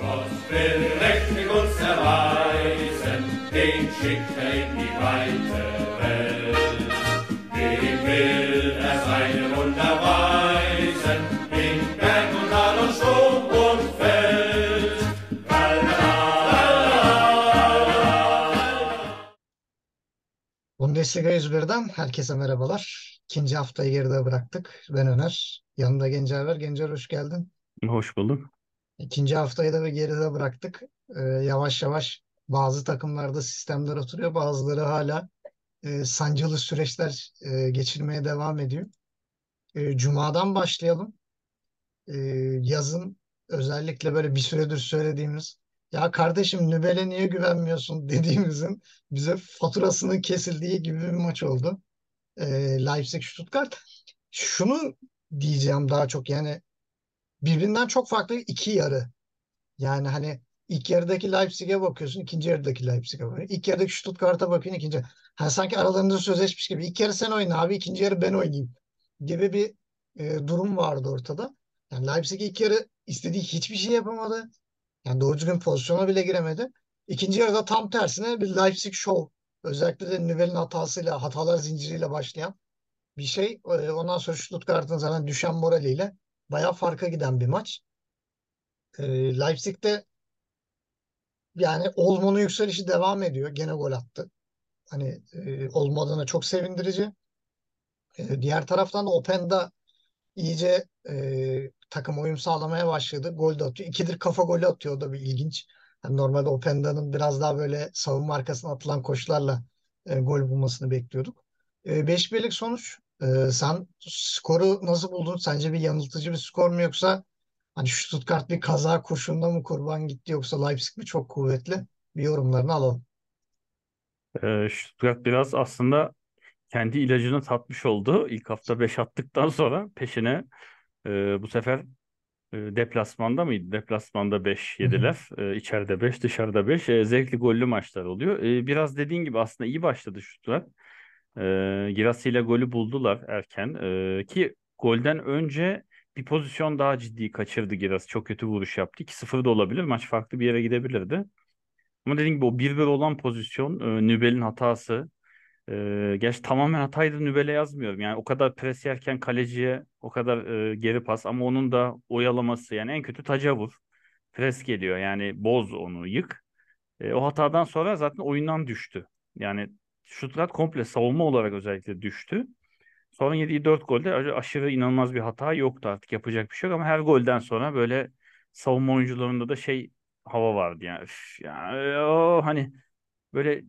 Gott will mächtig uns erweisen, den schickt er in die weite Welt. Dem will er seine Wunder weisen, in Berg und Tal und Sturm und Feld. Bundesliga 101'den herkese merhabalar. İkinci haftayı geride bıraktık. Ben Öner. Yanımda Gencer var. Gencer hoş geldin. Hoş bulduk. İkinci haftayı da bir geride bıraktık. Ee, yavaş yavaş bazı takımlarda sistemler oturuyor. Bazıları hala e, sancılı süreçler e, geçirmeye devam ediyor. E, Cuma'dan başlayalım. E, yazın özellikle böyle bir süredir söylediğimiz ya kardeşim Nübel'e niye güvenmiyorsun dediğimizin bize faturasının kesildiği gibi bir maç oldu. E, Leipzig-Stuttgart. Şunu diyeceğim daha çok yani birbirinden çok farklı iki yarı. Yani hani ilk yarıdaki Leipzig'e bakıyorsun, ikinci yarıdaki Leipzig'e bakıyorsun. İlk yarıdaki Stuttgart'a bakıyorsun, ikinci. Hani sanki aralarında sözleşmiş gibi. İlk yarı sen oyna abi, ikinci yarı ben oynayayım gibi bir e, durum vardı ortada. Yani Leipzig ilk yarı istediği hiçbir şey yapamadı. Yani doğru düzgün pozisyona bile giremedi. İkinci yarıda tam tersine bir Leipzig show. Özellikle de Nüvel'in hatasıyla, hatalar zinciriyle başlayan bir şey. E, Ondan sonra Stuttgart'ın zaten düşen moraliyle bayağı farka giden bir maç. E, Leipzig'te yani Olmo'nun yükselişi devam ediyor. Gene gol attı. Hani e, Olmo çok sevindirici. E, diğer taraftan da Openda iyice e, takım uyum sağlamaya başladı. Gol de atıyor. İkidir kafa golü atıyor. O da bir ilginç. Yani normalde Openda'nın biraz daha böyle savunma arkasına atılan koşularla e, gol bulmasını bekliyorduk. E, 5-1'lik sonuç. E, sen skoru nasıl buldun? Sence bir yanıltıcı bir skor mu yoksa hani Stuttgart bir kaza kurşununa mı kurban gitti yoksa Leipzig mi çok kuvvetli? Bir yorumlarını alalım. Ee, Stuttgart biraz aslında kendi ilacını tatmış oldu. İlk hafta 5 attıktan sonra peşine e, bu sefer e, deplasmanda mıydı? Deplasmanda 5 Hı hı. yediler. E, içeride 5, dışarıda 5. E, zevkli gollü maçlar oluyor. E, biraz dediğin gibi aslında iyi başladı Stuttgart. E, Girassi ile golü buldular erken. E, ki golden önce bir pozisyon daha ciddi kaçırdı Girassi. Çok kötü vuruş yaptı. 2-0 da olabilir. Maç farklı bir yere gidebilirdi. Ama dediğim gibi o 1-1 olan pozisyon e, Nübel'in hatası. E, gerçi tamamen hataydı Nübel'e yazmıyorum. Yani o kadar pres yerken kaleciye o kadar e, geri pas ama onun da oyalaması yani en kötü taca vur. Pres geliyor yani boz onu yık. E, o hatadan sonra zaten oyundan düştü. Yani Stuttgart komple savunma olarak özellikle düştü. Sonra yediği 4 golde aş- aşırı inanılmaz bir hata yoktu artık yapacak bir şey yok ama her golden sonra böyle savunma oyuncularında da şey hava vardı yani. Üf, yani o hani böyle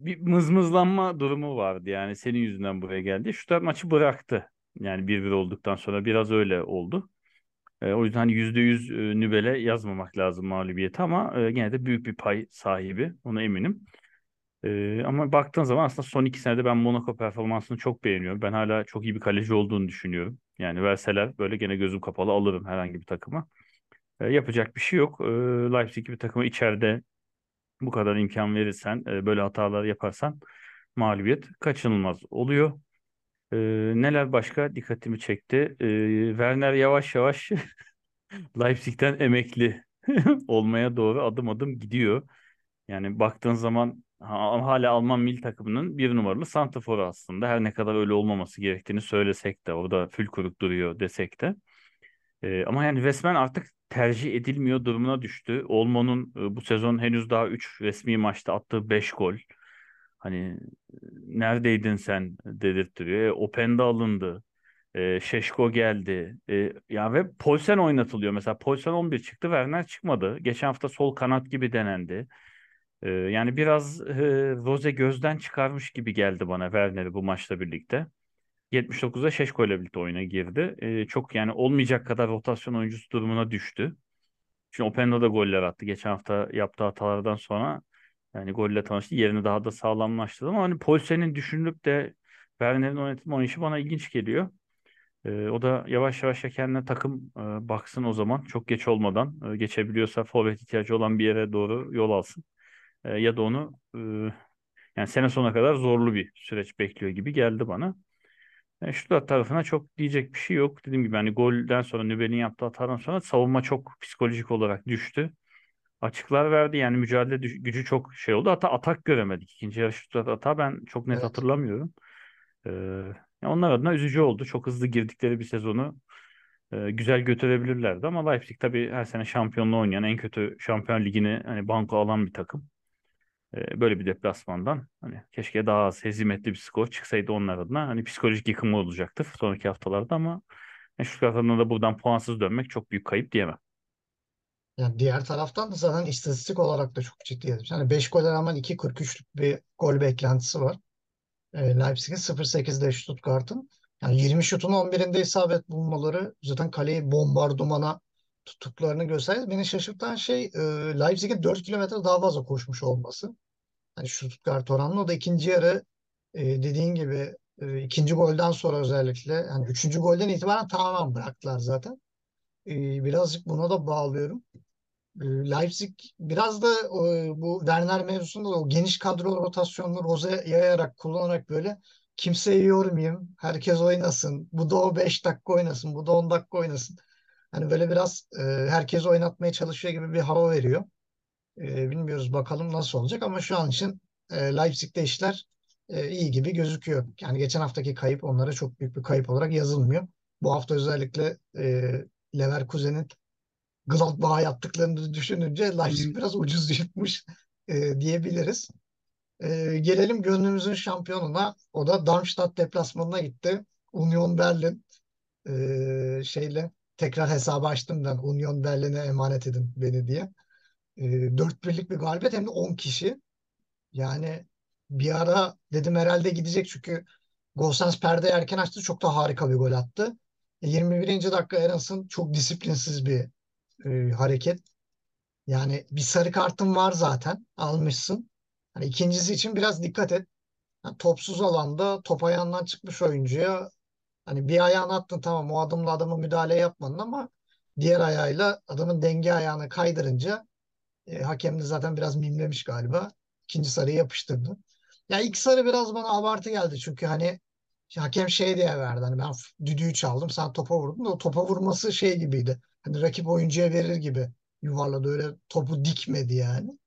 bir mızmızlanma durumu vardı yani senin yüzünden buraya geldi. Stuttgart maçı bıraktı. Yani 1-1 olduktan sonra biraz öyle oldu. E, o yüzden hani %100 e, Nübel'e yazmamak lazım mağlubiyeti ama e, gene de büyük bir pay sahibi. Ona eminim. E, ama baktığın zaman aslında son iki senede ben Monaco performansını çok beğeniyorum. Ben hala çok iyi bir kaleci olduğunu düşünüyorum. Yani verseler böyle gene gözüm kapalı alırım herhangi bir takıma. E, yapacak bir şey yok. E, Leipzig gibi takıma içeride bu kadar imkan verirsen, e, böyle hatalar yaparsan mağlubiyet kaçınılmaz oluyor. E, neler başka dikkatimi çekti? E, Werner yavaş yavaş Leipzig'ten emekli olmaya doğru adım adım gidiyor. Yani baktığın zaman hala Alman milli takımının bir numaralı santraforu aslında. Her ne kadar öyle olmaması gerektiğini söylesek de orada fülkuruk duruyor desek de. Ee, ama yani resmen artık tercih edilmiyor durumuna düştü. Olmo'nun e, bu sezon henüz daha 3 resmi maçta attığı 5 gol. Hani e, neredeydin sen dedirttiriyor. E, Openda alındı. E, Şeşko geldi. E, ya ve Poulsen oynatılıyor. Mesela Poulsen 11 çıktı, Werner çıkmadı. Geçen hafta sol kanat gibi denendi. E, yani biraz e, Rose gözden çıkarmış gibi geldi bana Werner'i bu maçla birlikte. 79'da Şeşko ile birlikte oyuna girdi. Ee, çok yani olmayacak kadar rotasyon oyuncusu durumuna düştü. Çünkü Openda da goller attı. Geçen hafta yaptığı hatalardan sonra yani golle tanıştı. Yerini daha da sağlamlaştırdı ama hani Poulsen'in düşünülüp de Werner'in oynatma oynayışı bana ilginç geliyor. Ee, o da yavaş yavaş ya kendine takım e, baksın o zaman. Çok geç olmadan e, geçebiliyorsa forvet ihtiyacı olan bir yere doğru yol alsın. E, ya da onu e, yani sene sonuna kadar zorlu bir süreç bekliyor gibi geldi bana. Yani Stuttgart tarafına çok diyecek bir şey yok. Dediğim gibi hani golden sonra Nübel'in yaptığı hatadan sonra savunma çok psikolojik olarak düştü. Açıklar verdi yani mücadele gücü çok şey oldu. Hatta atak göremedik. İkinci yarı Stuttgart atağı ben çok net Evet. hatırlamıyorum. Ee, yani onlar adına üzücü oldu. Çok hızlı girdikleri bir sezonu e, güzel götürebilirlerdi ama Leipzig tabii her sene şampiyonluğu oynayan en kötü şampiyon ligini hani banko alan bir takım. Ee, böyle bir deplasmandan hani keşke daha az hezimetli bir skor çıksaydı onlar adına hani psikolojik yıkımı olacaktır sonraki haftalarda ama yani Stuttgart adına da buradan puansız dönmek çok büyük kayıp diyemem. Yani diğer taraftan da zaten istatistik olarak da çok ciddi. Yani 5 gole rağmen 2.43'lük bir gol beklentisi var. E, Leipzig'in 0.8'de Stuttgart'ın. Yani 20 şutun 11'inde isabet bulmaları zaten kaleyi bombardımana tuttuklarını gösterdi. Beni şaşırtan şey e, Leipzig'in 4 kilometre daha fazla koşmuş olması. Hani Stuttgart oranlı. O da ikinci yarı e, dediğin gibi e, ikinci golden sonra özellikle yani üçüncü golden itibaren tamamen bıraktılar zaten. E, birazcık buna da bağlıyorum. E, Leipzig biraz da e, bu Werner mevzusunda da o geniş kadro rotasyonunu Rose yayarak kullanarak böyle kimseyi yormayayım, herkes oynasın, bu da o 5 dakika oynasın, bu da 10 dakika oynasın. Hani böyle biraz e, herkes oynatmaya çalışıyor gibi bir hava veriyor. E, bilmiyoruz bakalım nasıl olacak ama şu an için e, Leipzig'te işler e, iyi gibi gözüküyor. Yani geçen haftaki kayıp onlara çok büyük bir kayıp olarak yazılmıyor. Bu hafta özellikle e, Leverkusen'in Gladbach'a yaptıklarını düşününce Leipzig biraz ucuz yırtmış e, diyebiliriz. E, gelelim gönlümüzün şampiyonuna. O da Darmstadt deplasmanına gitti. Union Berlin e, şeyle tekrar hesabı açtım ben. Union Berlin'e emanet edin beni diye. E, 4 birlik bir galibiyet hem de 10 kişi. Yani bir ara dedim herhalde gidecek çünkü Gosens perde erken açtı. Çok da harika bir gol attı. E, 21. dakika Aarons'ın çok disiplinsiz bir e, hareket. Yani bir sarı kartın var zaten. Almışsın. Hani ikincisi için biraz dikkat et. Yani topsuz alanda top ayağından çıkmış oyuncuya hani bir ayağını attın tamam o adımla adama müdahale yapmadın ama diğer ayağıyla adamın denge ayağını kaydırınca e, hakem de zaten biraz mimlemiş galiba. İkinci sarıyı yapıştırdı. Ya ilk sarı biraz bana abartı geldi çünkü hani hakem şey diye verdi. Hani ben düdüğü çaldım sen topa vurdun da o topa vurması şey gibiydi. Hani rakip oyuncuya verir gibi yuvarladı öyle topu dikmedi yani.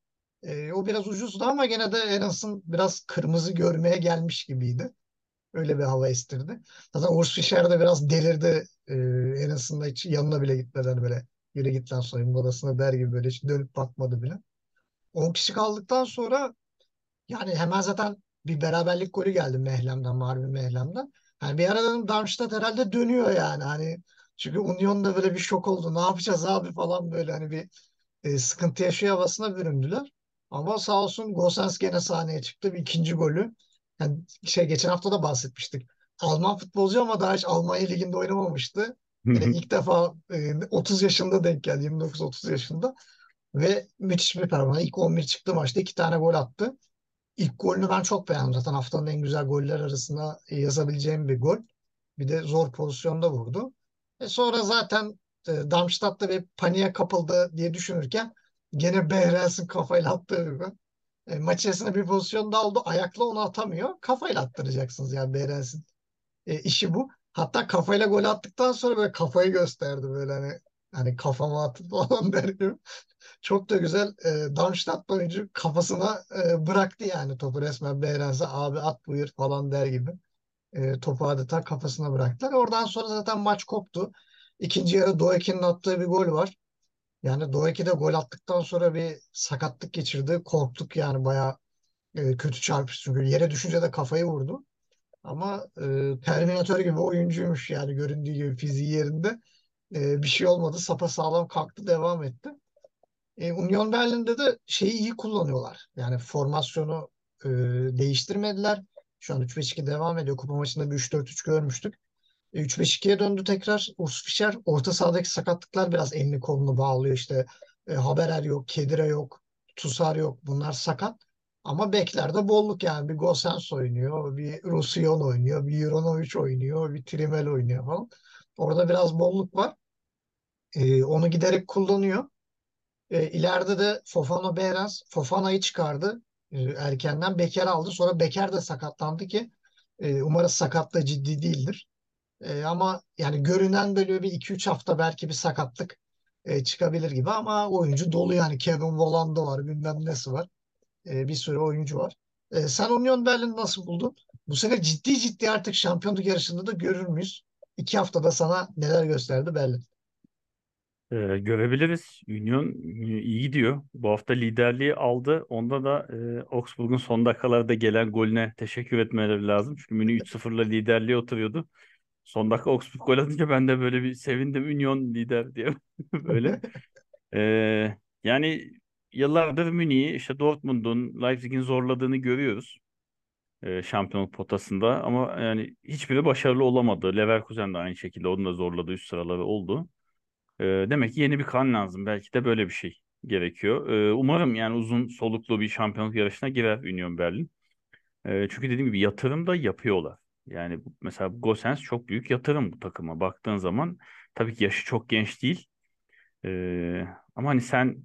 E, o biraz ucuzdu ama gene de azından biraz kırmızı görmeye gelmiş gibiydi. Öyle bir hava estirdi. Zaten Urs Fischer de biraz delirdi. E, en azından hiç yanına bile gitmeden böyle yürü git lan soyunma odasına der gibi böyle hiç dönüp bakmadı bile. 10 kişi kaldıktan sonra yani hemen zaten bir beraberlik golü geldi Mehlem'den, Marvin Mehlem'den. Yani bir ara dedim Darmstadt herhalde dönüyor yani. Hani çünkü Union da böyle bir şok oldu. Ne yapacağız abi falan böyle hani bir e, sıkıntı yaşıyor havasına büründüler. Ama sağ olsun Gosens gene sahneye çıktı. Bir ikinci golü. Yani şey geçen hafta da bahsetmiştik. Alman futbolcu ama daha hiç Almanya Ligi'nde oynamamıştı. Yani ilk defa e, 30 yaşında denk geldi. 29-30 yaşında. Ve müthiş bir performans. İlk 11 çıktı maçta iki tane gol attı. İlk golünü ben çok beğendim. Zaten haftanın en güzel goller arasında yazabileceğim bir gol. Bir de zor pozisyonda vurdu. E sonra zaten e, Darmstadt'ta bir paniğe kapıldı diye düşünürken gene Behrens'in kafayla attığı bir gol. E, maç içerisinde bir pozisyon daha oldu. Ayakla onu atamıyor. Kafayla attıracaksınız yani Behrens'in e, işi bu. Hatta kafayla gol attıktan sonra böyle kafayı gösterdi böyle hani hani kafama attı falan der gibi. Çok da güzel e, Darmstadt oyuncu kafasına e, bıraktı yani topu resmen Behrens'e abi at buyur falan der gibi. E, topu adeta kafasına bıraktılar. Oradan sonra zaten maç koptu. İkinci yarı Doekin'in attığı bir gol var. Yani Doeki de gol attıktan sonra bir sakatlık geçirdi. Korktuk yani bayağı e, kötü çarpıştı. Çünkü yere düşünce de kafayı vurdu. Ama e, Terminator gibi oyuncuymuş yani göründüğü gibi fiziği yerinde. E, bir şey olmadı. Sapasağlam kalktı devam etti. E, Union Berlin'de de şeyi iyi kullanıyorlar. Yani formasyonu e, değiştirmediler. Şu an 3-5-2 devam ediyor. Kupa maçında bir 3-4-3 görmüştük. E, 3-5-2'ye döndü tekrar. Urs Fischer orta sahadaki sakatlıklar biraz elini kolunu bağlıyor. İşte e, Haberer yok, Kedira yok, Tusar yok. Bunlar sakat. Ama beklerde bolluk yani. Bir Gosens oynuyor, bir Roussillon oynuyor, bir Juranovic oynuyor, bir Trimel oynuyor falan. Orada biraz bolluk var. E, onu giderek kullanıyor. E, ileride de Fofana Behrens Fofana'yı çıkardı. E, erkenden Beker aldı. Sonra Beker de sakatlandı ki e, umarız sakatlığı ciddi değildir. E, ama yani görünen böyle bir 2-3 hafta belki bir sakatlık e, çıkabilir gibi ama oyuncu dolu yani Kevin Volando var bilmem nesi var. E, bir sürü oyuncu var. E, sen Union Berlin nasıl buldun? Bu sene ciddi ciddi artık şampiyonluk yarışında da görür müyüz? İki haftada sana neler gösterdi Berlin? Ee, görebiliriz. Union e, iyi gidiyor. Bu hafta liderliği aldı. Onda da e, Augsburg'un son dakikalarda gelen golüne teşekkür etmeleri lazım. Çünkü Münih 3-0'la liderliğe oturuyordu. Son dakika Augsburg gol atınca ben de böyle bir sevindim. Union lider diye böyle. Ee, yani yıllardır Münih'i işte Dortmund'un, Leipzig'in zorladığını görüyoruz. e, şampiyonluk potasında ama yani hiçbiri başarılı olamadı. Leverkusen de aynı şekilde onun da zorladığı üst sıraları oldu. E, demek ki yeni bir kan lazım. Belki de böyle bir şey gerekiyor. E, umarım yani uzun soluklu bir şampiyonluk yarışına girer Union Berlin. E, çünkü dediğim gibi yatırım da yapıyorlar. Yani mesela Gosens çok büyük yatırım bu takıma. Baktığın zaman tabii ki yaşı çok genç değil. E, ama hani sen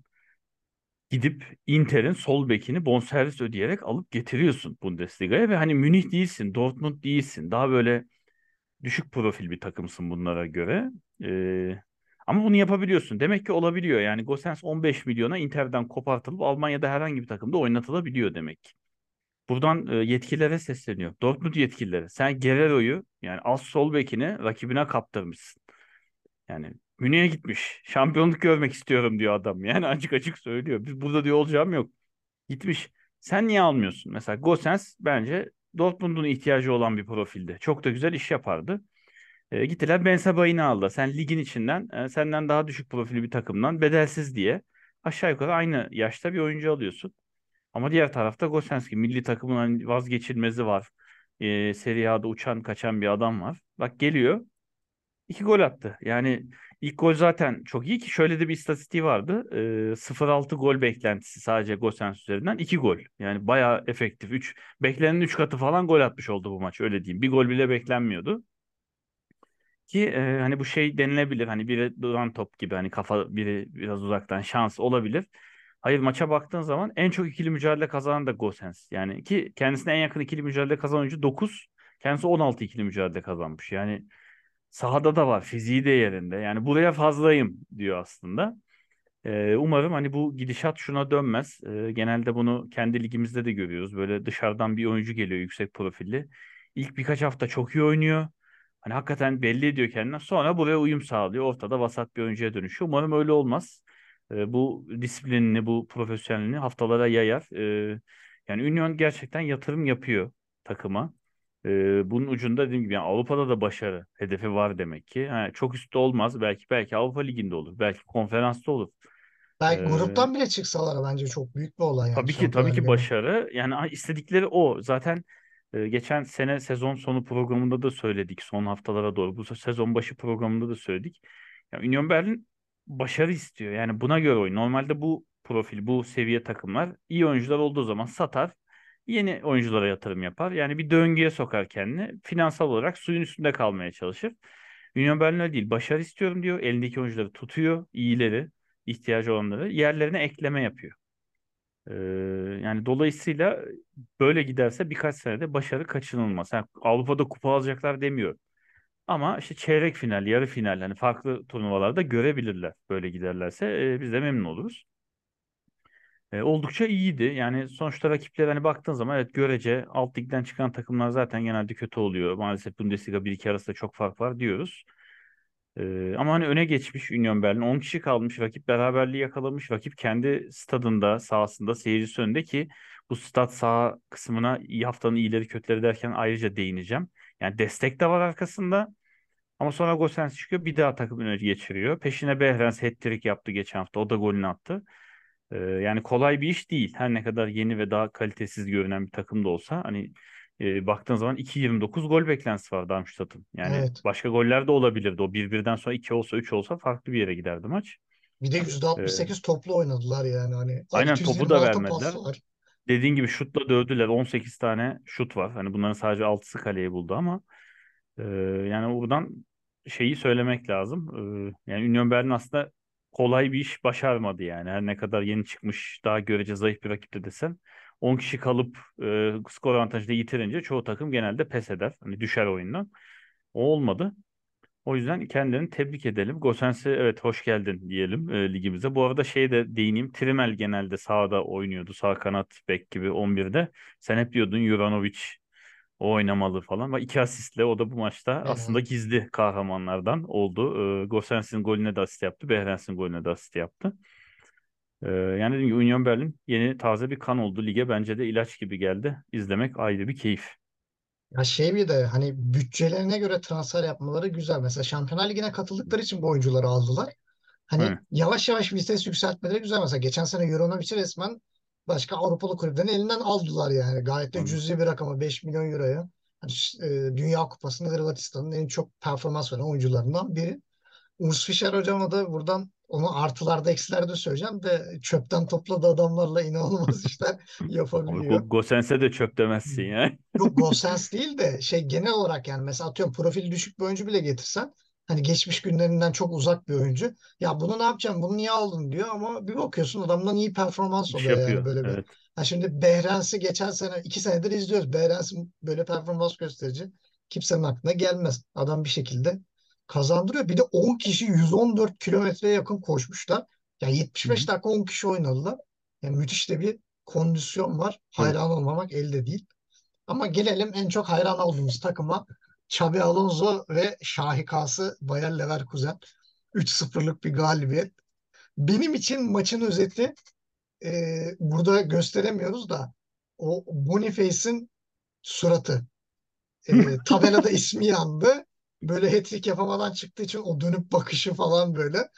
gidip Inter'in sol bekini bonservis ödeyerek alıp getiriyorsun Bundesliga'ya ve hani Münih değilsin, Dortmund değilsin. Daha böyle düşük profil bir takımsın bunlara göre. Ee, ama bunu yapabiliyorsun. Demek ki olabiliyor. Yani Gosens 15 milyona Inter'den kopartılıp Almanya'da herhangi bir takımda oynatılabiliyor demek ki. Buradan e, yetkililere sesleniyor. Dortmund yetkilileri. Sen Guerrero'yu yani az sol bekini rakibine kaptırmışsın. Yani Münih'e gitmiş. Şampiyonluk görmek istiyorum diyor adam. Yani açık açık söylüyor. Biz burada diyor olacağım yok. Gitmiş. Sen niye almıyorsun? Mesela Gosens bence Dortmund'un ihtiyacı olan bir profilde. Çok da güzel iş yapardı. E, gittiler Ben Sebain'i aldı. Sen ligin içinden e, senden daha düşük profilli bir takımdan bedelsiz diye aşağı yukarı aynı yaşta bir oyuncu alıyorsun. Ama diğer tarafta Gosenski milli takımın hani vazgeçilmezi var. E, Serie A'da uçan kaçan bir adam var. Bak geliyor İki gol attı. Yani ilk gol zaten çok iyi ki şöyle de bir istatistiği vardı. Ee, 0-6 gol beklentisi sadece Gosens üzerinden 2 gol. Yani bayağı efektif. 3 beklenenin 3 katı falan gol atmış oldu bu maç öyle diyeyim. Bir gol bile beklenmiyordu. Ki e, hani bu şey denilebilir. Hani biri duran top gibi hani kafa biri biraz uzaktan şans olabilir. Hayır maça baktığın zaman en çok ikili mücadele kazanan da Gosens. Yani ki kendisine en yakın ikili mücadele kazanan oyuncu 9. Kendisi 16 ikili mücadele kazanmış. Yani Sahada da var. Fiziği de yerinde. Yani buraya fazlayım diyor aslında. Ee, umarım hani bu gidişat şuna dönmez. Ee, genelde bunu kendi ligimizde de görüyoruz. Böyle dışarıdan bir oyuncu geliyor yüksek profilli. İlk birkaç hafta çok iyi oynuyor. Hani hakikaten belli ediyor kendine. Sonra buraya uyum sağlıyor. Ortada vasat bir oyuncuya dönüşüyor. Umarım öyle olmaz. Ee, bu disiplinini, bu profesyonelliğini haftalara yayar. Ee, yani Union gerçekten yatırım yapıyor takıma. Ee, bunun ucunda dediğim gibi yani Avrupa'da da başarı hedefi var demek ki. Ha, çok üstte olmaz. Belki belki Avrupa Ligi'nde olur. Belki konferansta olur. Belki Ee, gruptan bile çıksalar bence çok büyük bir olay yani tabii ki tabii ki başarı. Yani istedikleri o. Zaten e, geçen sene sezon sonu programında da söyledik. Son haftalara doğru. Bu sezon başı programında da söyledik. Ya Union Berlin başarı istiyor. Yani buna göre oyun. Normalde bu profil, bu seviye takımlar iyi oyuncular olduğu zaman satar. Yeni oyunculara yatırım yapar. Yani bir döngüye sokar kendini. Finansal olarak suyun üstünde kalmaya çalışır. Union Berlin değil. Başarı istiyorum diyor. Elindeki oyuncuları tutuyor. iyileri, ihtiyacı olanları yerlerine ekleme yapıyor. Ee, yani dolayısıyla böyle giderse birkaç senede başarı kaçınılmaz. Yani Avrupa'da kupa alacaklar demiyor. Ama işte çeyrek final, yarı final hani farklı turnuvalarda görebilirler böyle giderlerse. Ee, biz de memnun oluruz. E, oldukça iyiydi. Yani sonuçta rakiplere hani baktığın zaman evet görece alt ligden çıkan takımlar zaten genelde kötü oluyor. Maalesef Bundesliga bir iki arasında çok fark var diyoruz. E, ama hani öne geçmiş Union Berlin 10 kişi kalmış. Rakip beraberliği yakalamış. Rakip kendi stadında, sahasında, seyircisi önünde ki bu stat saha kısmına haftanın iyileri kötüleri derken ayrıca değineceğim. Yani destek de var arkasında. Ama sonra Gosens çıkıyor bir daha takım öne geçiriyor. Peşine Behrens hat-trick yaptı geçen hafta. O da golünü attı. Ee, yani kolay bir iş değil. Her ne kadar yeni ve daha kalitesiz görünen bir takım da olsa hani e, baktığın zaman 2.29 gol beklentisi var Darmstadt'ın. Yani Evet. başka goller de olabilirdi. O 1-1'den sonra 2 olsa 3 olsa farklı bir yere giderdi maç. Bir de Ee, %68 toplu oynadılar yani hani aynen topu da 626 pas vermediler. var. Dediğin gibi şutla dövdüler. 18 tane şut var. Hani bunların sadece 6'sı kaleyi buldu ama e, yani buradan şeyi söylemek lazım. E, yani Union Berlin aslında kolay bir iş başarmadı yani. Her ne kadar yeni çıkmış, daha görece zayıf bir rakip de desen. 10 kişi kalıp e, skor avantajı da yitirince çoğu takım genelde pes eder. Hani düşer oyundan. O olmadı. O yüzden kendilerini tebrik edelim. Gosens'e evet hoş geldin diyelim e, ligimize. Bu arada şey de değineyim. Trimel genelde sağda oynuyordu. Sağ kanat bek gibi 11'de. Sen hep diyordun Juranovic o oynamalı falan. Ama iki asistle o da bu maçta aslında gizli kahramanlardan oldu. E, Gosens'in golüne de asist yaptı. Behrens'in golüne de asist yaptı. E, yani dediğim gibi Union Berlin yeni taze bir kan oldu lige. Bence de ilaç gibi geldi. İzlemek ayrı bir keyif. Ya şey bir de hani bütçelerine göre transfer yapmaları güzel. Mesela Şampiyonlar Ligi'ne katıldıkları için bu oyuncuları aldılar. Hani Evet. yavaş yavaş vites yükseltmeleri güzel. Mesela geçen sene Euronovic'i resmen başka Avrupalı kulüplerin elinden aldılar yani. Gayet de Tabii. cüzi bir rakama 5 milyon euroya. Hani, e, Dünya Kupası'nda Hırvatistan'ın en çok performans veren oyuncularından biri. Urs Fischer hocama da buradan onu artılarda eksilerde söyleyeceğim de çöpten topladığı adamlarla inanılmaz işler Abi yapabiliyor. Go- Gosens'e de çöp demezsin ya. Yok Gosens değil de şey genel olarak yani mesela atıyorum profili düşük bir oyuncu bile getirsen hani geçmiş günlerinden çok uzak bir oyuncu. Ya bunu ne yapacağım? Bunu niye aldın diyor ama bir bakıyorsun adamdan iyi performans oluyor yani yapıyor. böyle bir. Evet. Ha şimdi Behrens'i geçen sene iki senedir izliyoruz. Behrens'in böyle performans gösterici kimsenin aklına gelmez. Adam bir şekilde kazandırıyor. Bir de 10 kişi 114 kilometreye yakın koşmuşlar. Ya Hı 75 hı. dakika 10 kişi oynadılar. Yani müthiş de bir kondisyon var. Hayran olmamak elde değil. Ama gelelim en çok hayran olduğumuz takıma. Xabi Alonso ve şahikası Bayer Leverkusen. 3-0'lık bir galibiyet. Benim için maçın özeti e, burada gösteremiyoruz da o Boniface'in suratı. E, tabelada ismi yandı. Böyle hat-trick yapamadan çıktığı için o dönüp bakışı falan böyle.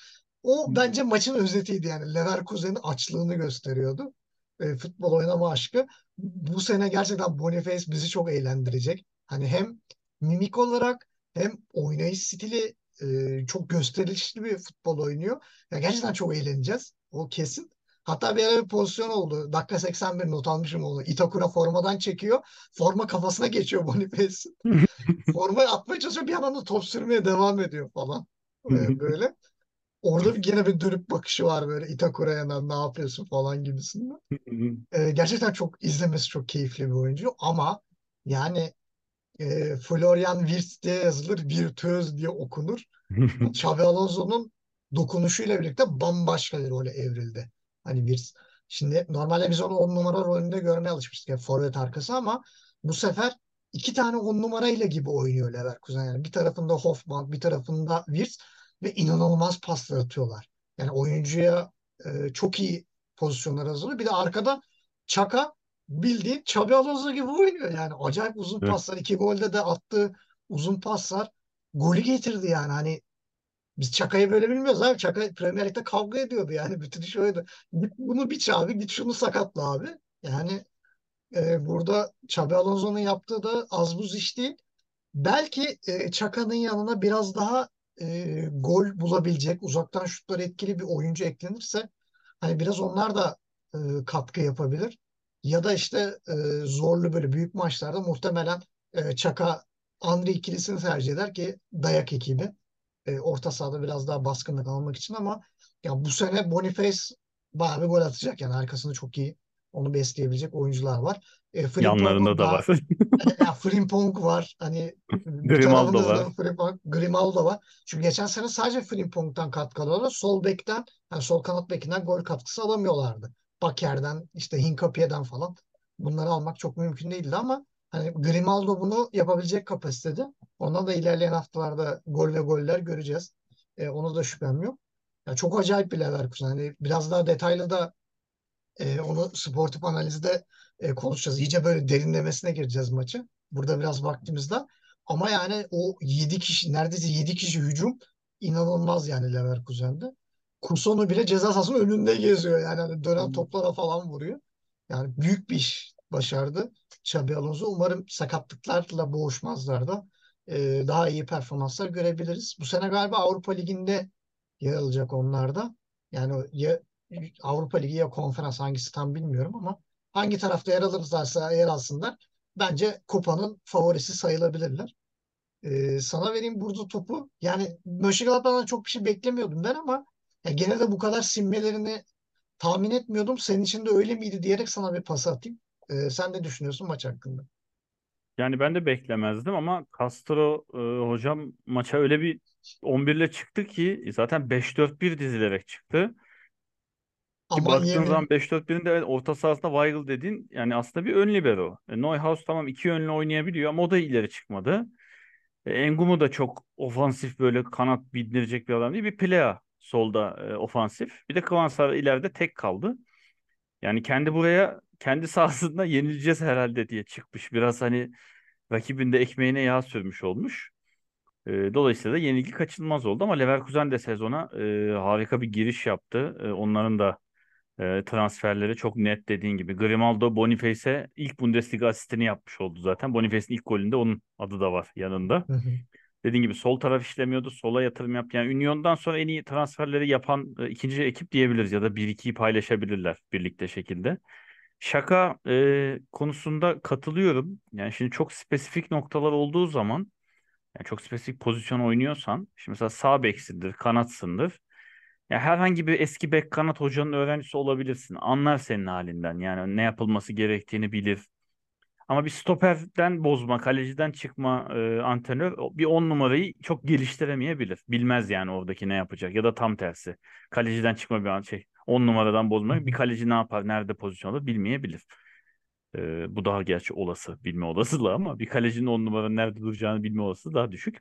O bence maçın özetiydi yani. Leverkusen'in açlığını gösteriyordu. E, futbol oynama aşkı. Bu sene gerçekten Boniface bizi çok eğlendirecek. Hani hem mimik olarak hem oynayış stili e, çok gösterişli bir futbol oynuyor. Ya gerçekten çok eğleneceğiz. O kesin. Hatta bir ara bir pozisyon oldu. Dakika 81 not almışım onu. Itakura formadan çekiyor. Forma kafasına geçiyor Boniface'in. Formayı atmaya çalışıyor. Bir yandan da top sürmeye devam ediyor falan. E, böyle. Orada bir gene bir dönüp bakışı var böyle Itakura'ya ne yapıyorsun falan gibisinden. Ee, gerçekten çok izlemesi çok keyifli bir oyuncu ama yani e, Florian Wirtz diye yazılır, virtüöz diye okunur. Xabi Alonso'nun dokunuşuyla birlikte bambaşka bir role evrildi. Hani Wirtz. Şimdi normalde biz onu on numara rolünde görmeye alışmıştık. Yani forvet arkası ama bu sefer iki tane on numarayla gibi oynuyor Leverkusen. Yani bir tarafında Hoffman, bir tarafında Wirtz ve inanılmaz paslar atıyorlar. Yani oyuncuya e, çok iyi pozisyonlar hazırlıyor. Bir de arkada Çaka bildiğin Xabi Alonso gibi oynuyor. Yani acayip uzun Evet. paslar. iki golde de attığı uzun paslar golü getirdi yani. Hani biz Çaka'yı böyle bilmiyoruz abi. Çaka Premier Lig'de kavga ediyordu yani. Bütün iş oydu. Git bunu biç abi. Git şunu sakatla abi. Yani e, burada Xabi Alonso'nun yaptığı da az buz iş değil. Belki e, Çaka'nın yanına biraz daha e, gol bulabilecek, uzaktan şutları etkili bir oyuncu eklenirse hani biraz onlar da e, katkı yapabilir. Ya da işte e, zorlu böyle büyük maçlarda muhtemelen e, Çaka Andri ikilisini tercih eder ki dayak ekibi. E, orta sahada biraz daha baskınlık almak için ama ya bu sene Boniface bayağı bir gol atacak yani arkasında çok iyi onu besleyebilecek oyuncular var. E, Yanlarında da var. ya Frimpong var. Hani Grimaldo var. Frimpong, Grimaldo var. Çünkü geçen sene sadece Frimpong'dan katkı alıyorlar. Sol bekten, yani sol kanat bekinden gol katkısı alamıyorlardı. Baker'den, işte Hinkapie'den falan. Bunları almak çok mümkün değildi ama hani Grimaldo bunu yapabilecek kapasitede. Ondan da ilerleyen haftalarda gol ve goller göreceğiz. E, ona da şüphem yok. Ya çok acayip bir Leverkusen. Hani biraz daha detaylı da e, onu sportif analizde e, konuşacağız. İyice böyle derinlemesine gireceğiz maçı. Burada biraz vaktimiz var. Ama yani o 7 kişi, neredeyse 7 kişi hücum inanılmaz yani Leverkusen'de. Kusonu bile ceza sahasının önünde geziyor. Yani hani dönen toplara falan vuruyor. Yani büyük bir iş başardı Xabi Alonso. Umarım sakatlıklarla boğuşmazlar da e, daha iyi performanslar görebiliriz. Bu sene galiba Avrupa Ligi'nde yer alacak onlar da. Yani ya Avrupa Ligi ya konferans hangisi tam bilmiyorum ama hangi tarafta yer alırlarsa yer alsınlar. Bence kupanın favorisi sayılabilirler. Ee, sana vereyim burada topu. Yani Mönchengladbach'tan çok bir şey beklemiyordum ben ama ya gene de bu kadar sinmelerini tahmin etmiyordum. Senin için de öyle miydi diyerek sana bir pas atayım. Ee, sen ne düşünüyorsun maç hakkında? Yani ben de beklemezdim ama Castro e, hocam maça öyle bir 11 ile çıktı ki zaten 5-4-1 dizilerek çıktı. Ki baktığın zaman yemin. 5-4-1'in de orta sahasında Weigl dediğin yani aslında bir ön libero. E, Neuhaus tamam iki yönlü oynayabiliyor ama o da ileri çıkmadı. E, Engumu da çok ofansif böyle kanat bindirecek bir adam değil. Bir Plea solda e, ofansif. Bir de Kvansar ileride tek kaldı. Yani kendi buraya kendi sahasında yenileceğiz herhalde diye çıkmış. Biraz hani rakibin de ekmeğine yağ sürmüş olmuş. E, dolayısıyla da yenilgi kaçınılmaz oldu ama Leverkusen de sezona e, harika bir giriş yaptı. E, onların da e, transferleri çok net dediğin gibi. Grimaldo Boniface'e ilk Bundesliga asistini yapmış oldu zaten. Boniface'in ilk golünde onun adı da var yanında. Hı hı. Dediğim gibi sol taraf işlemiyordu. Sola yatırım yaptı. Yani Union'dan sonra en iyi transferleri yapan e, ikinci ekip diyebiliriz ya da bir ikiyi paylaşabilirler birlikte şekilde. Şaka e, konusunda katılıyorum. Yani şimdi çok spesifik noktalar olduğu zaman yani çok spesifik pozisyon oynuyorsan şimdi mesela sağ beksindir, kanatsındır. Ya herhangi bir eski bek kanat hocanın öğrencisi olabilirsin. Anlar senin halinden. Yani ne yapılması gerektiğini bilir. Ama bir stoperden bozma, kaleciden çıkma e, antrenör bir on numarayı çok geliştiremeyebilir. Bilmez yani oradaki ne yapacak ya da tam tersi. Kaleciden çıkma bir an şey on numaradan Hı bozma bir kaleci ne yapar, nerede pozisyon alır bilmeyebilir. E, bu daha gerçi olası, bilme olasılığı ama bir kalecinin on numara nerede duracağını bilme olasılığı daha düşük.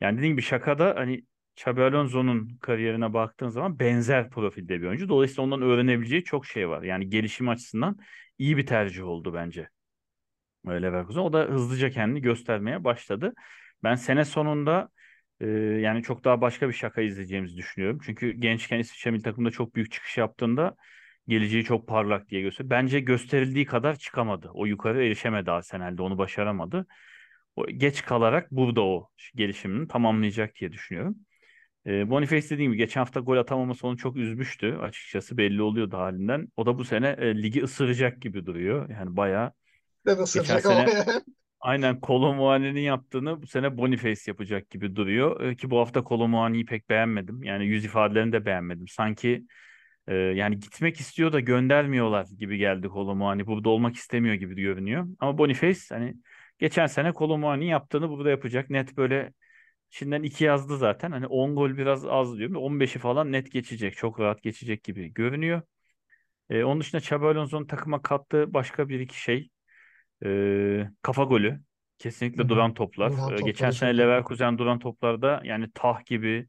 Yani dediğim gibi şakada hani Xabi Alonso'nun kariyerine baktığın zaman benzer profilde bir oyuncu. Dolayısıyla ondan öğrenebileceği çok şey var. Yani gelişim açısından iyi bir tercih oldu bence. e, Leverkusen. O da hızlıca kendini göstermeye başladı. Ben sene sonunda yani çok daha başka bir şaka izleyeceğimizi düşünüyorum. Çünkü gençken İsviçre milli takımda çok büyük çıkış yaptığında geleceği çok parlak diye gösteriyor. Bence gösterildiği kadar çıkamadı. O yukarı erişemedi Arsenal'de onu başaramadı. O, geç kalarak burada o gelişimini tamamlayacak diye düşünüyorum. E, Boniface dediğim gibi geçen hafta gol atamaması onu çok üzmüştü. Açıkçası belli oluyordu halinden. O da bu sene e, ligi ısıracak gibi duruyor. Yani bayağı Ne geçen sene. aynen Kolo Muani'nin yaptığını bu sene Boniface yapacak gibi duruyor. E, ki bu hafta Kolo Muani'yi pek beğenmedim. Yani yüz ifadelerini de beğenmedim. Sanki e, yani gitmek istiyor da göndermiyorlar gibi geldi Kolo Muani. Burada olmak istemiyor gibi görünüyor. Ama Boniface hani geçen sene Kolo Muani yaptığını burada yapacak. Net böyle Şimdiden 2 yazdı zaten. Hani 10 gol biraz az diyorum. 15'i falan net geçecek. Çok rahat geçecek gibi görünüyor. Ee, onun dışında Xabi Alonso'nun takıma kattığı başka bir iki şey. Ee, kafa golü. Kesinlikle duran toplar. Duran Ee, geçen sene. Leverkusen duran toplarda yani Tah gibi,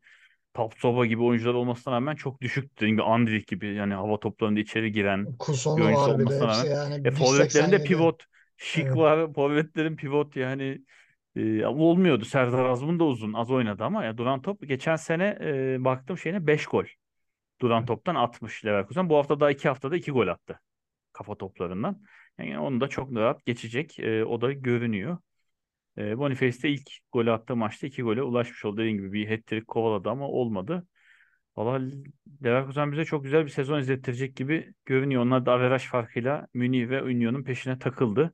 Tapsoba gibi oyuncular olmasına rağmen çok düşüktü. Gibi Andrich gibi yani hava toplarında içeri giren var bir de olmasına rağmen. yani E, forvetlerinde 1.87. pivot. Şik Evet. var. Forvetlerin pivot yani e, olmuyordu. Serdar Azmun da uzun. Az oynadı ama ya duran top. Geçen sene e, baktım şeyine 5 gol. Duran toptan atmış Leverkusen. Bu hafta daha 2 haftada 2 gol attı. Kafa toplarından. Yani onu da çok rahat geçecek. E, o da görünüyor. E, Boniface de ilk golü attığı maçta 2 gole ulaşmış oldu. Dediğim gibi bir hat-trick kovaladı ama olmadı. Valla Leverkusen bize çok güzel bir sezon izlettirecek gibi görünüyor. Onlar da averaj farkıyla Münih ve Union'un peşine takıldı.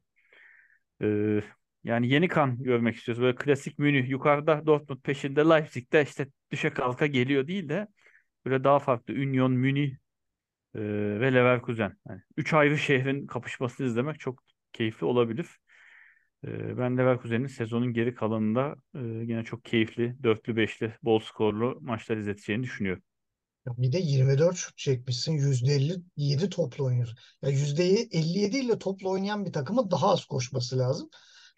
Ee, yani yeni kan görmek istiyoruz. Böyle klasik Münih yukarıda Dortmund peşinde Leipzig'te işte düşe kalka geliyor değil de böyle daha farklı Union, Münih e, ve Leverkusen. Yani üç ayrı şehrin kapışmasını izlemek çok keyifli olabilir. Ee, ben Leverkusen'in sezonun geri kalanında e, yine çok keyifli, dörtlü beşli, bol skorlu maçlar izleteceğini düşünüyorum. Bir de 24 şut çekmişsin. %57 topla oynuyorsun. Ya %57 ile topla oynayan bir takımın daha az koşması lazım.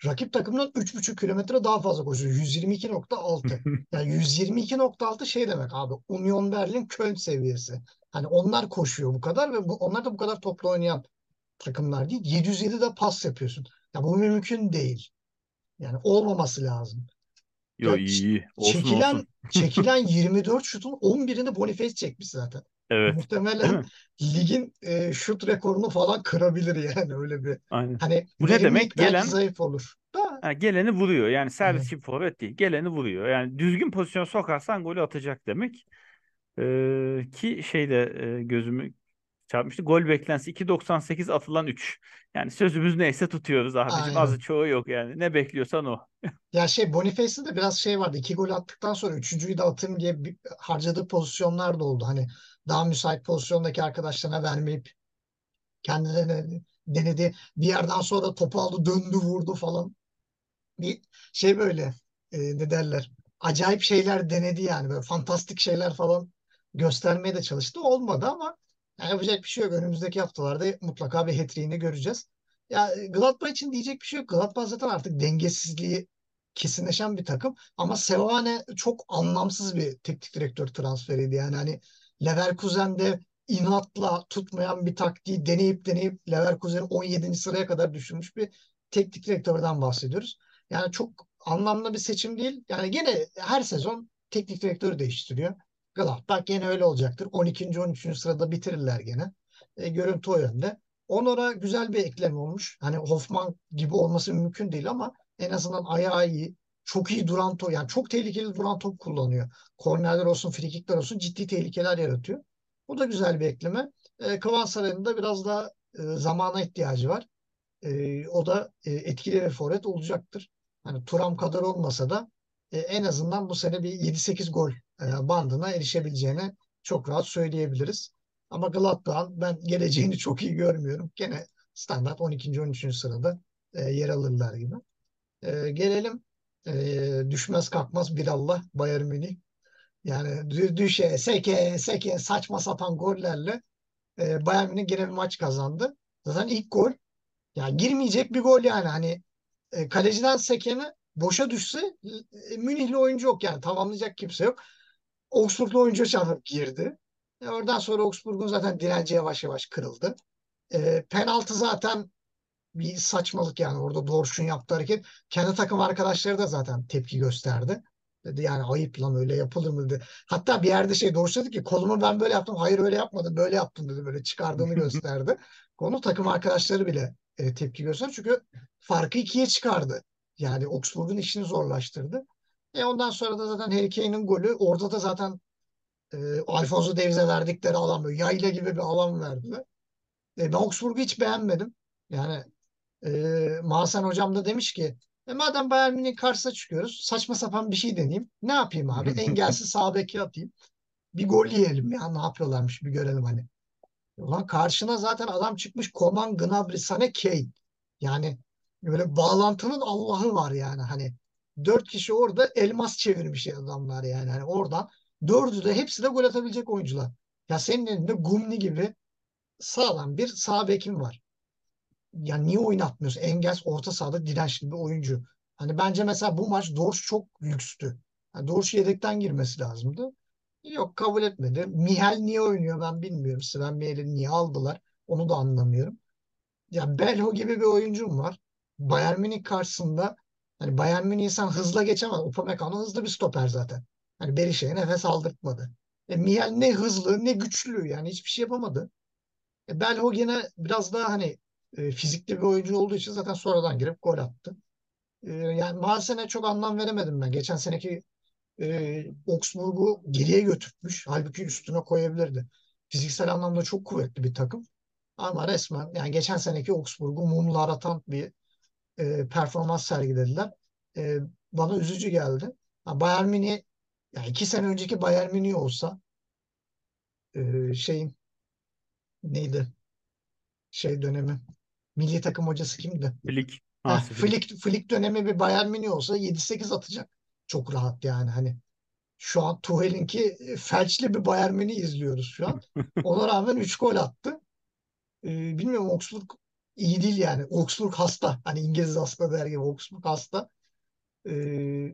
Rakip takımdan 3,5 kilometre daha fazla koşuyor. 122.6. Yani 122.6 şey demek abi. Union Berlin Köln seviyesi. Hani onlar koşuyor bu kadar ve bu, onlar da bu kadar topla oynayan takımlar değil. 707 de pas yapıyorsun. Ya bu mümkün değil. Yani olmaması lazım. Ya Yo iyi ç- iyi. Olsun çekilen olsun. çekilen 24 şutun 11'ini Boniface çekmiş zaten. Evet. Muhtemelen ligin e, şut rekorunu falan kırabilir yani öyle bir. Aynen. Hani Bu ne demek? Gelen zayıf olur. Da ha, geleni vuruyor. Yani evet. servis gibi forvet değil. Geleni vuruyor. Yani düzgün pozisyon sokarsan golü atacak demek. Ee, ki şeyde e, gözümü çarpmıştı. Gol beklentisi 2.98 atılan 3. Yani sözümüz neyse tutuyoruz abicim. Azı çoğu yok yani. Ne bekliyorsan o. Ya şey Boniface'in de biraz şey vardı. İki gol attıktan sonra üçüncüyü de atayım diye bir, harcadığı pozisyonlar da oldu. Hani daha müsait pozisyondaki arkadaşlarına vermeyip kendine denedi. denedi. Bir yerden sonra topu aldı döndü vurdu falan. bir şey böyle e, ne derler acayip şeyler denedi yani böyle fantastik şeyler falan göstermeye de çalıştı. Olmadı ama yani yapacak bir şey yok. Önümüzdeki haftalarda mutlaka bir hat-trick'ini göreceğiz. Ya Gladbach için diyecek bir şey yok. Gladbach zaten artık dengesizliği kesinleşen bir takım. Ama Sevane çok anlamsız bir teknik direktör transferiydi. Yani hani Leverkusen'de inatla tutmayan bir taktiği deneyip deneyip Leverkusen'i 17. sıraya kadar düşürmüş bir teknik direktörden bahsediyoruz. Yani çok anlamlı bir seçim değil. Yani gene her sezon teknik direktörü değiştiriyor. Gladbach gene öyle olacaktır. 12. 13. sırada bitirirler gene. E, görüntü o yönde. Onora güzel bir eklem olmuş. Hani Hoffman gibi olması mümkün değil ama en azından ayağı iyi. Çok iyi duran top. Yani çok tehlikeli duran top kullanıyor. Kornerler olsun, frikikler olsun ciddi tehlikeler yaratıyor. Bu da güzel bir ekleme. E, Kıvansaray'ın da biraz daha e, zamana ihtiyacı var. E, o da e, etkili bir forvet olacaktır. Hani Turam kadar olmasa da e, en azından bu sene bir 7-8 gol bandına erişebileceğini çok rahat söyleyebiliriz. Ama Gladbach'ın ben geleceğini çok iyi görmüyorum. Gene standart 12. 13. sırada e, yer alırlar gibi. E, gelelim e, düşmez kalkmaz bir Allah Bayern Münih. Yani düşe, seke, seke saçma sapan gollerle e, Bayern Münih gene bir maç kazandı. Zaten ilk gol yani girmeyecek bir gol yani hani e, kaleciden sekene boşa düşse e, Münihli oyuncu yok yani tamamlayacak kimse yok. Augsburglu oyuncu çarpıp girdi. E, oradan sonra Augsburg'un zaten direnci yavaş yavaş kırıldı. E, penaltı zaten bir saçmalık yani orada Dorş'un yaptığı hareket. Kendi takım arkadaşları da zaten tepki gösterdi. Dedi yani ayıp lan öyle yapılır mı dedi. Hatta bir yerde şey Dorş dedi ki kolumu ben böyle yaptım. Hayır öyle yapmadım böyle yaptım dedi. Böyle çıkardığını gösterdi. Konu takım arkadaşları bile e, tepki gösterdi. Çünkü farkı ikiye çıkardı. Yani Augsburg'un işini zorlaştırdı. E ondan sonra da zaten Harry Kane'in golü orada da zaten e, Alfonso Davies'e verdikleri alan böyle yayla gibi bir alan verdiler. E, ben Augsburg'u hiç beğenmedim. Yani e, Mahasen hocam da demiş ki e, madem Bayern Münih'in karşısına çıkıyoruz saçma sapan bir şey deneyeyim. Ne yapayım abi? Engelsiz sağ beki atayım. Bir gol yiyelim ya ne yapıyorlarmış bir görelim hani. Ulan karşına zaten adam çıkmış Koman, Gnabry, Sané, Kane. Yani böyle bağlantının Allah'ı var yani hani. Dört kişi orada elmas çevirmiş adamlar yani. Hani oradan dördü de hepsi de gol atabilecek oyuncular. Ya senin elinde Gumni gibi sağlam bir sağ bekin var. Ya niye oynatmıyorsun? Engels orta sahada dirençli bir oyuncu. Hani bence mesela bu maç Dorş çok lükstü. Yani Dorş yedekten girmesi lazımdı. Yok kabul etmedi. Mihal niye oynuyor ben bilmiyorum. Sven Mihal'i niye aldılar? Onu da anlamıyorum. Ya Belho gibi bir oyuncum var. Bayern Münih karşısında hani Bayern Münih insan hızla geçemez. Upamecano hızlı bir stoper zaten. Hani Berisha'ya nefes aldırtmadı. E, Mihal ne hızlı ne güçlü yani hiçbir şey yapamadı. E, Belho gene biraz daha hani e, fizikli bir oyuncu olduğu için zaten sonradan girip gol attı. E, yani Maasen'e çok anlam veremedim ben. Geçen seneki e, Augsburg'u geriye götürmüş. Halbuki üstüne koyabilirdi. Fiziksel anlamda çok kuvvetli bir takım. Ama resmen yani geçen seneki Augsburg'u mumla aratan bir e, performans sergilediler. E, bana üzücü geldi. Ha, Bayern Münih yani iki sene önceki Bayern Münih olsa e, şeyin neydi? Şey dönemi. Milli takım hocası kimdi? Flick. Ha, Flick. Flick, dönemi bir Bayern Münih olsa 7-8 atacak. Çok rahat yani hani. Şu an Tuchel'inki e, felçli bir Bayern Münih izliyoruz şu an. Ona rağmen 3 gol attı. Ee, bilmiyorum Augsburg iyi değil yani. Augsburg hasta. Hani İngiliz hasta der gibi Augsburg hasta. Ee,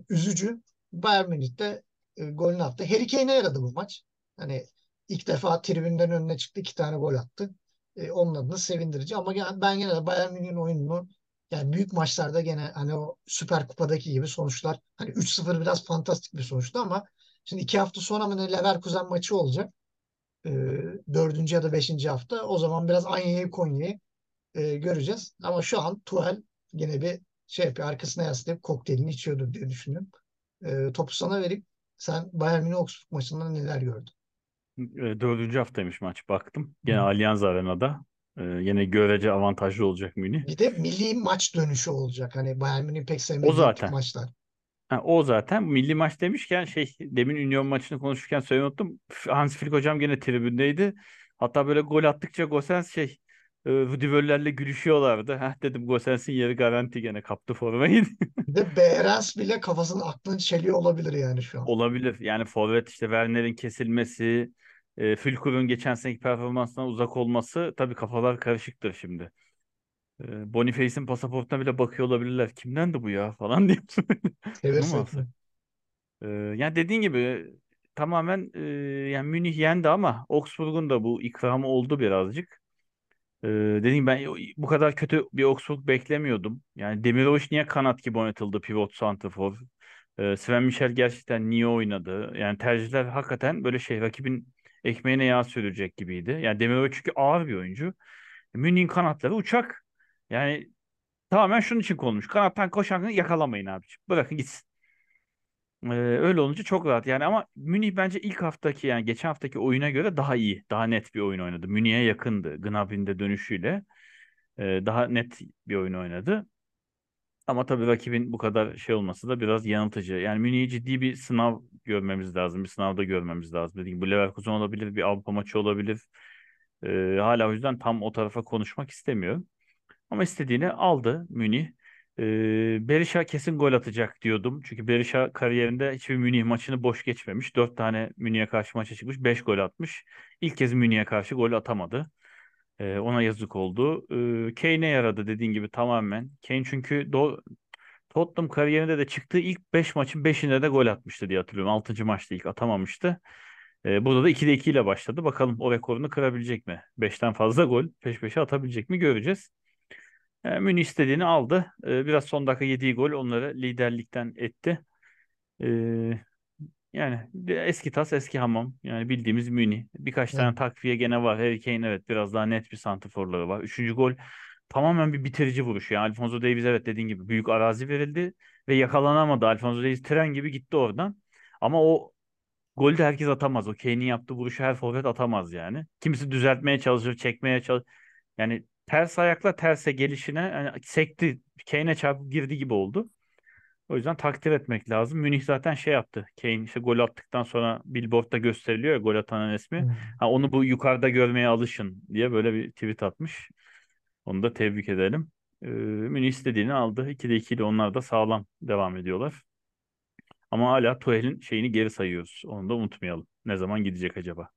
üzücü. Bayern Münih de e, golünü attı. Harry Kane'e yaradı bu maç. Hani ilk defa tribünden önüne çıktı. iki tane gol attı. E, onun adına sevindirici. Ama ben gene de Bayern Münih'in oyununu yani büyük maçlarda gene hani o Süper Kupa'daki gibi sonuçlar hani 3-0 biraz fantastik bir sonuçtu ama şimdi iki hafta sonra mı ne Leverkusen maçı olacak. E, dördüncü ya da beşinci hafta. O zaman biraz Anya'yı Konya'yı e, göreceğiz. Ama şu an Tuchel gene bir şey yapıyor. Arkasına yaslayıp kokteylini içiyordur diye düşünüyorum. E, topu sana verip sen Bayern Münih Augsburg maçında neler gördün? E, Dördüncü haftaymış maç baktım. Gene Hı. Allianz Arena'da. E, yine görece avantajlı olacak Münih. Bir de milli maç dönüşü olacak. Hani Bayern Münih pek O sevmediği tip zaten. maçlar. Ha, o zaten milli maç demişken şey demin Union maçını konuşurken unuttum. Hans Flick hocam gene tribündeydi. Hatta böyle gol attıkça Gosens şey e, Rudi Völler'le gülüşüyorlardı. Heh dedim Gosens'in yeri garanti gene kaptı formayı. Bir de Behrens bile kafasının aklını çeliyor olabilir yani şu an. Olabilir. Yani forvet işte Werner'in kesilmesi, e, Fülkur'un geçen seneki performansından uzak olması tabii kafalar karışıktır şimdi. E, Boniface'in pasaportuna bile bakıyor olabilirler. Kimden de bu ya falan diye. Mi? E, yani dediğin gibi tamamen e, yani Münih yendi ama Augsburg'un da bu ikramı oldu birazcık. Dediğim ben bu kadar kötü bir Augsburg beklemiyordum. Yani Demirovic niye kanat gibi oynatıldı pivot santrafor? Ee, Sven Michel gerçekten niye oynadı? Yani tercihler hakikaten böyle şey rakibin ekmeğine yağ sürecek gibiydi. Yani Demirovic çünkü ağır bir oyuncu. Münih'in kanatları uçak. Yani tamamen şunun için konmuş. Kanattan koşan yakalamayın abiciğim. Bırakın gitsin. Ee, öyle olunca çok rahat. Yani ama Münih bence ilk haftaki yani geçen haftaki oyuna göre daha iyi. Daha net bir oyun oynadı. Münih'e yakındı. Gnabry'nin de dönüşüyle. Ee, daha net bir oyun oynadı. Ama tabii rakibin bu kadar şey olması da biraz yanıltıcı. Yani Münih'i ciddi bir sınav görmemiz lazım. Bir sınavda görmemiz lazım. Dediğim gibi Leverkusen olabilir, bir Avrupa maçı olabilir. Ee, hala o yüzden tam o tarafa konuşmak istemiyorum. Ama istediğini aldı Münih. Ee, Berisha kesin gol atacak diyordum. Çünkü Berisha kariyerinde hiçbir Münih maçını boş geçmemiş. Dört tane Münih'e karşı maça çıkmış. Beş gol atmış. İlk kez Münih'e karşı gol atamadı. Ee, ona yazık oldu. Ee, Kane'e yaradı dediğin gibi tamamen. Kane çünkü do Tottenham kariyerinde de çıktığı ilk 5 maçın 5'inde de gol atmıştı diye hatırlıyorum. 6. maçta ilk atamamıştı. Ee, burada da 2'de 2 ile başladı. Bakalım o rekorunu kırabilecek mi? 5'ten fazla gol peş peşe atabilecek mi göreceğiz. E, Münih istediğini aldı. E, biraz son dakika yediği gol onları liderlikten etti. E, yani eski tas eski hamam. Yani bildiğimiz Münih. Birkaç Yani tane takviye gene var. Harry Kane evet biraz daha net bir santraforları var. Üçüncü gol tamamen bir bitirici vuruş. Yani Alphonso Davies evet dediğin gibi büyük arazi verildi ve yakalanamadı. Alphonso Davies tren gibi gitti oradan. Ama o golü de herkes atamaz. O Kane'in yaptığı vuruşu her forvet atamaz yani. Kimisi düzeltmeye çalışır, çekmeye çalışır. Yani ters ayakla terse gelişine yani sekti. Kane'e çarpıp girdi gibi oldu. O yüzden takdir etmek lazım. Münih zaten şey yaptı. Kane işte gol attıktan sonra billboardda gösteriliyor ya gol atanın ismi. hmm. Ha, onu bu yukarıda görmeye alışın diye böyle bir tweet atmış. Onu da tebrik edelim. Ee, Münih istediğini aldı. 2'de 2 ile onlar da sağlam devam ediyorlar. Ama hala Tuchel'in şeyini geri sayıyoruz. Onu da unutmayalım. Ne zaman gidecek acaba?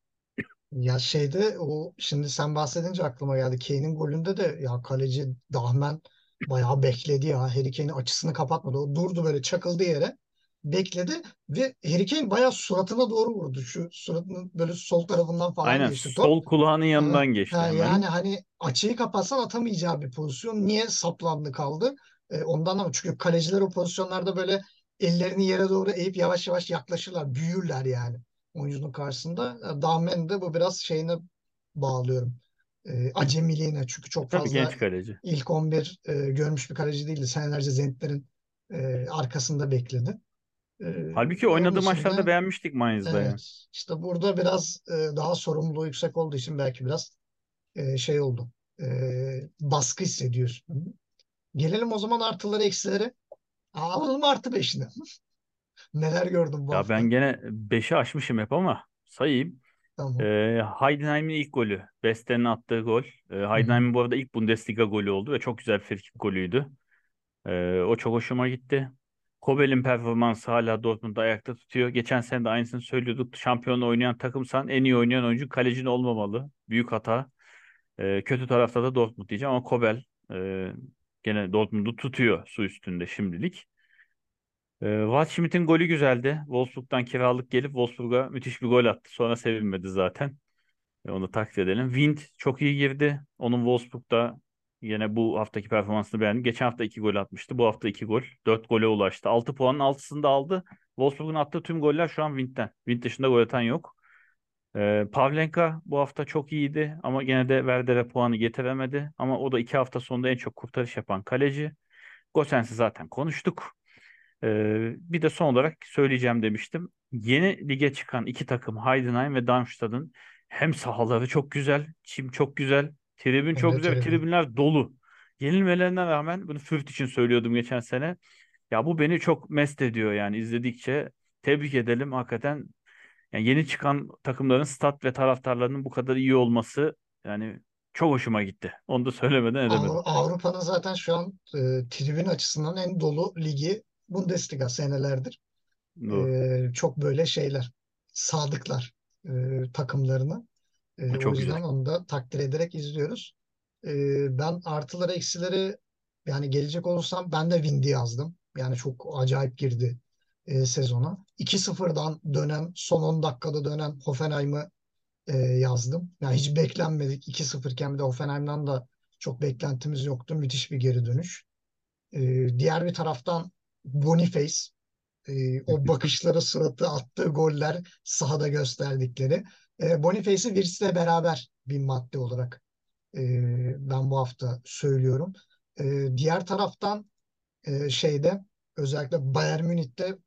Ya şeyde o şimdi sen bahsedince aklıma geldi. Kane'in golünde de ya kaleci Dahmen bayağı bekledi ya. Harry Kane'in açısını kapatmadı. O durdu böyle çakıldı yere. Bekledi ve Harry Kane bayağı suratına doğru vurdu. Şu suratının böyle sol tarafından falan Aynen geçti top. sol kulağının yanından geçti ha, hemen. yani hani açıyı kapatsan atamayacağı bir pozisyon. Niye saplandı kaldı? E, ondan ama çünkü kaleciler o pozisyonlarda böyle ellerini yere doğru eğip yavaş yavaş yaklaşırlar. Büyürler yani oyuncunun karşısında. E, Dahmen de bu biraz şeyine bağlıyorum. E, acemiliğine. Çünkü çok Tabii fazla genç kaleci. ilk 11 e, görmüş bir kaleci değildi. Senelerce Zentler'in e, arkasında bekledi. E, Halbuki oynadığı maçlarda beğenmiştik Mainz'da yani. evet işte burada biraz e, daha sorumluluğu yüksek olduğu için belki biraz e, şey oldu. E, baskı hissediyorsun. Gelelim o zaman artıları eksilere. Alalım artı beşini. Neler gördüm bu Ya hafta? ben gene 5'i aşmışım hep ama sayayım. Tamam. Ee, Heidenheim'in ilk golü. Beste'nin attığı gol. Hı. Heidenheim'in bu arada ilk Bundesliga golü oldu ve çok güzel bir frikik golüydü. Ee, o çok hoşuma gitti. Kobel'in performansı hala Dortmund'da ayakta tutuyor. Geçen sene de aynısını söylüyorduk. Şampiyon oynayan takımsan en iyi oynayan oyuncu kalecin olmamalı. Büyük hata. Ee, kötü tarafta da Dortmund diyeceğim ama Kobel e, gene Dortmund'u tutuyor su üstünde şimdilik. Ee, Waldschmidt'in golü güzeldi. Wolfsburg'dan kiralık gelip Wolfsburg'a müthiş bir gol attı. Sonra sevinmedi zaten. E, onu takdir edelim. Wind çok iyi girdi. Onun Wolfsburg'da yine bu haftaki performansını beğendim. Geçen hafta iki gol atmıştı. Bu hafta iki gol. Dört gole ulaştı. Altı puanın altısını da aldı. Wolfsburg'un attığı tüm goller şu an Wind'den. Wind dışında gol atan yok. Ee, Pavlenka bu hafta çok iyiydi ama gene de Werder'e puanı getiremedi. Ama o da iki hafta sonunda en çok kurtarış yapan kaleci. Gosens'i zaten konuştuk. Ee, bir de son olarak söyleyeceğim demiştim. Yeni lige çıkan iki takım Heidenheim ve Darmstadt'ın hem sahaları çok güzel, çim çok güzel, tribün çok Evet güzel ve tribün. tribünler dolu. Yenilmelerine rağmen bunu Fürth için söylüyordum geçen sene. Ya bu beni çok mest ediyor yani izledikçe. Tebrik edelim hakikaten. Yani yeni çıkan takımların stat ve taraftarlarının bu kadar iyi olması yani Çok hoşuma gitti. Onu da söylemeden edemedim. Avru- Avrupa'nın zaten şu an e, tribün açısından en dolu ligi Bundesliga senelerdir. Doğru. E, çok böyle şeyler, sadıklar e, takımlarına. E, Bu o çok yüzden güzel. onu da takdir ederek izliyoruz. E, ben artıları eksileri yani gelecek olursam ben de Windy yazdım. Yani çok acayip girdi e, sezona. 2-0'dan dönen, son 10 dakikada dönen Hoffenheim'ı e, yazdım. Yani hiç beklenmedik. 2-0 iken bir de Hoffenheim'dan da çok beklentimiz yoktu. Müthiş bir geri dönüş. E, diğer bir taraftan Boniface e, o bakışları, suratı, attığı goller sahada gösterdikleri. E, Boniface'i Wirtz'le beraber bir madde olarak e, ben bu hafta söylüyorum. E, diğer taraftan e, şeyde özellikle Bayern Münih'te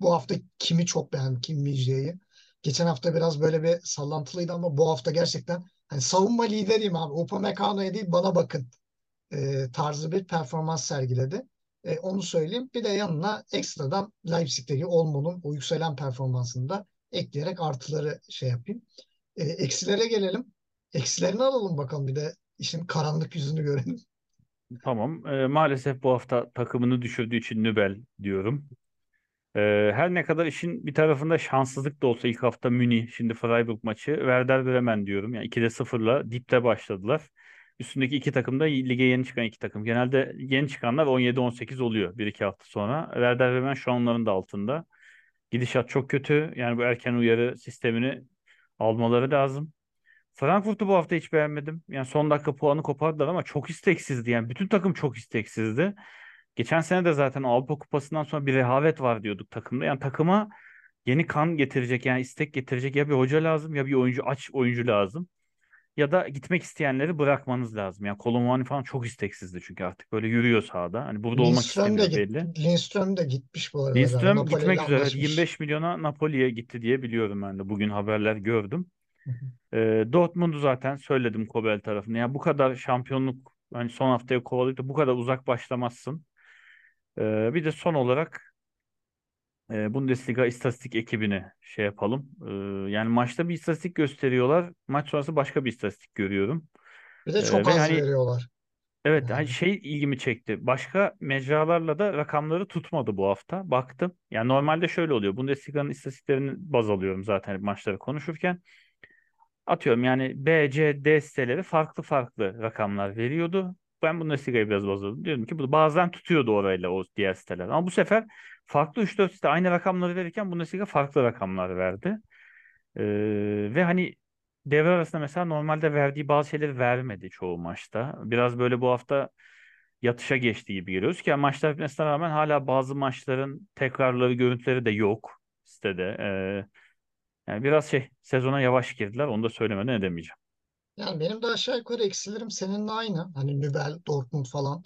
bu hafta kimi çok beğendim, Kim Min-jae'yi. Geçen hafta biraz böyle bir sallantılıydı ama bu hafta gerçekten hani savunma lideriyim abi. Upamecano'ya değil bana bakın e, tarzı bir performans sergiledi. E, onu söyleyeyim. Bir de yanına ekstradan Leipzig'teki Olmo'nun o yükselen performansını da ekleyerek artıları şey yapayım. E, eksilere gelelim. Eksilerini alalım bakalım bir de işin karanlık yüzünü görelim. Tamam. Ee, maalesef bu hafta takımını düşürdüğü için Nübel diyorum. Ee, her ne kadar işin bir tarafında şanssızlık da olsa ilk hafta Münih, şimdi Freiburg maçı, Werder Bremen diyorum. Yani 2'de 0'la dipte başladılar. Üstündeki iki takım da lige yeni çıkan iki takım. Genelde yeni çıkanlar 17-18 oluyor bir iki hafta sonra. Werder Bremen şu an onların da altında. Gidişat çok kötü. Yani bu erken uyarı sistemini almaları lazım. Frankfurt'u bu hafta hiç beğenmedim. Yani son dakika puanı kopardılar ama çok isteksizdi. Yani bütün takım çok isteksizdi. Geçen sene de zaten Avrupa Kupası'ndan sonra bir rehavet var diyorduk takımda. Yani takıma yeni kan getirecek yani istek getirecek ya bir hoca lazım ya bir oyuncu aç oyuncu lazım. Ya da gitmek isteyenleri bırakmanız lazım. Yani Kolomani falan çok isteksizdi çünkü artık böyle yürüyor sahada. Hani burada olmak Lindström de istemiyor git, belli. Lindström de gitmiş bu arada. Lindström ile gitmek üzere anlaşmış. 25 milyona Napoli'ye gitti diye biliyorum ben de. Bugün haberler gördüm. Hı hı. E, Dortmund'u zaten söyledim Kobel tarafını. Yani bu kadar şampiyonluk hani son haftaya kovalayıp da bu kadar uzak başlamazsın. E, bir de son olarak e, Bundesliga istatistik ekibini şey yapalım. E, yani maçta bir istatistik gösteriyorlar. Maç sonrası başka bir istatistik görüyorum. Bir de E, çok ve az hani veriyorlar. evet hani Yani şey ilgimi çekti. Başka mecralarla da rakamları tutmadı bu hafta. Baktım. Yani normalde şöyle oluyor. Bundesliga'nın istatistiklerini baz alıyorum zaten maçları konuşurken. Atıyorum yani B, C, D siteleri farklı farklı rakamlar veriyordu. Ben Bundesliga'yı biraz baz aldım. Diyorum ki bu bazen tutuyordu orayla o diğer siteler. Ama bu sefer farklı 3-4 site aynı rakamları verirken Bundesliga farklı rakamlar verdi. Ee, ve hani devre arasında mesela normalde verdiği bazı şeyleri vermedi çoğu maçta. Biraz böyle bu hafta yatışa geçtiği gibi geliyoruz ki yani maçlar bitmesine rağmen hala bazı maçların tekrarları, görüntüleri de yok sitede. Ee, yani biraz şey sezona yavaş girdiler. Onu da söylemeden edemeyeceğim. Yani benim de aşağı yukarı eksilerim seninle aynı. Hani Nübel, Dortmund falan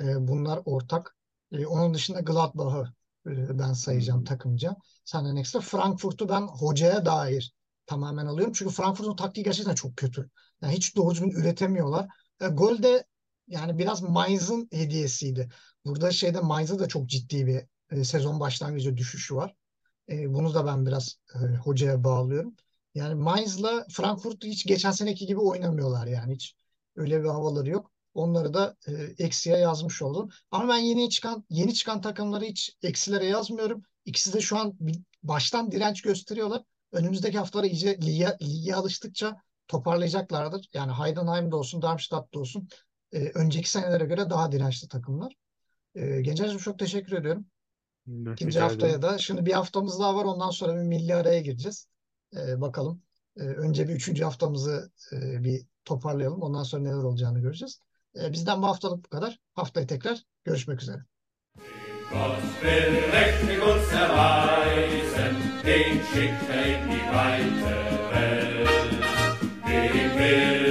e, bunlar ortak. E, onun dışında Gladbach'ı e, ben sayacağım takımca. Senden ekstra Frankfurt'u ben hocaya dair tamamen alıyorum. Çünkü Frankfurt'un taktiği gerçekten çok kötü. Yani hiç doğru düzgün üretemiyorlar. E, gol de yani biraz Mainz'ın hediyesiydi. Burada şeyde Mainz'a da çok ciddi bir e, sezon başlangıcı düşüşü var. E, bunu da ben biraz e, hocaya bağlıyorum. Yani Mainz'la Frankfurt hiç geçen seneki gibi oynamıyorlar yani hiç öyle bir havaları yok. Onları da e, eksiye yazmış oldum. Ama ben yeni çıkan yeni çıkan takımları hiç eksilere yazmıyorum. İkisi de şu an bir- baştan direnç gösteriyorlar. Önümüzdeki haftalara iyice lige, lige alıştıkça toparlayacaklardır. Yani Heidenheim'de olsun, Darmstadt'ta olsun e, önceki senelere göre daha dirençli takımlar. E, Gencer'cim çok teşekkür ediyorum. İkinci haftaya da şimdi bir haftamız daha var ondan sonra bir milli araya gireceğiz. Ee, bakalım. Ee, önce bir üçüncü haftamızı e, bir toparlayalım. Ondan sonra neler olacağını göreceğiz. Ee, bizden bu haftalık bu kadar. Haftaya tekrar görüşmek üzere. Den schickt er in die weite Welt. Dem will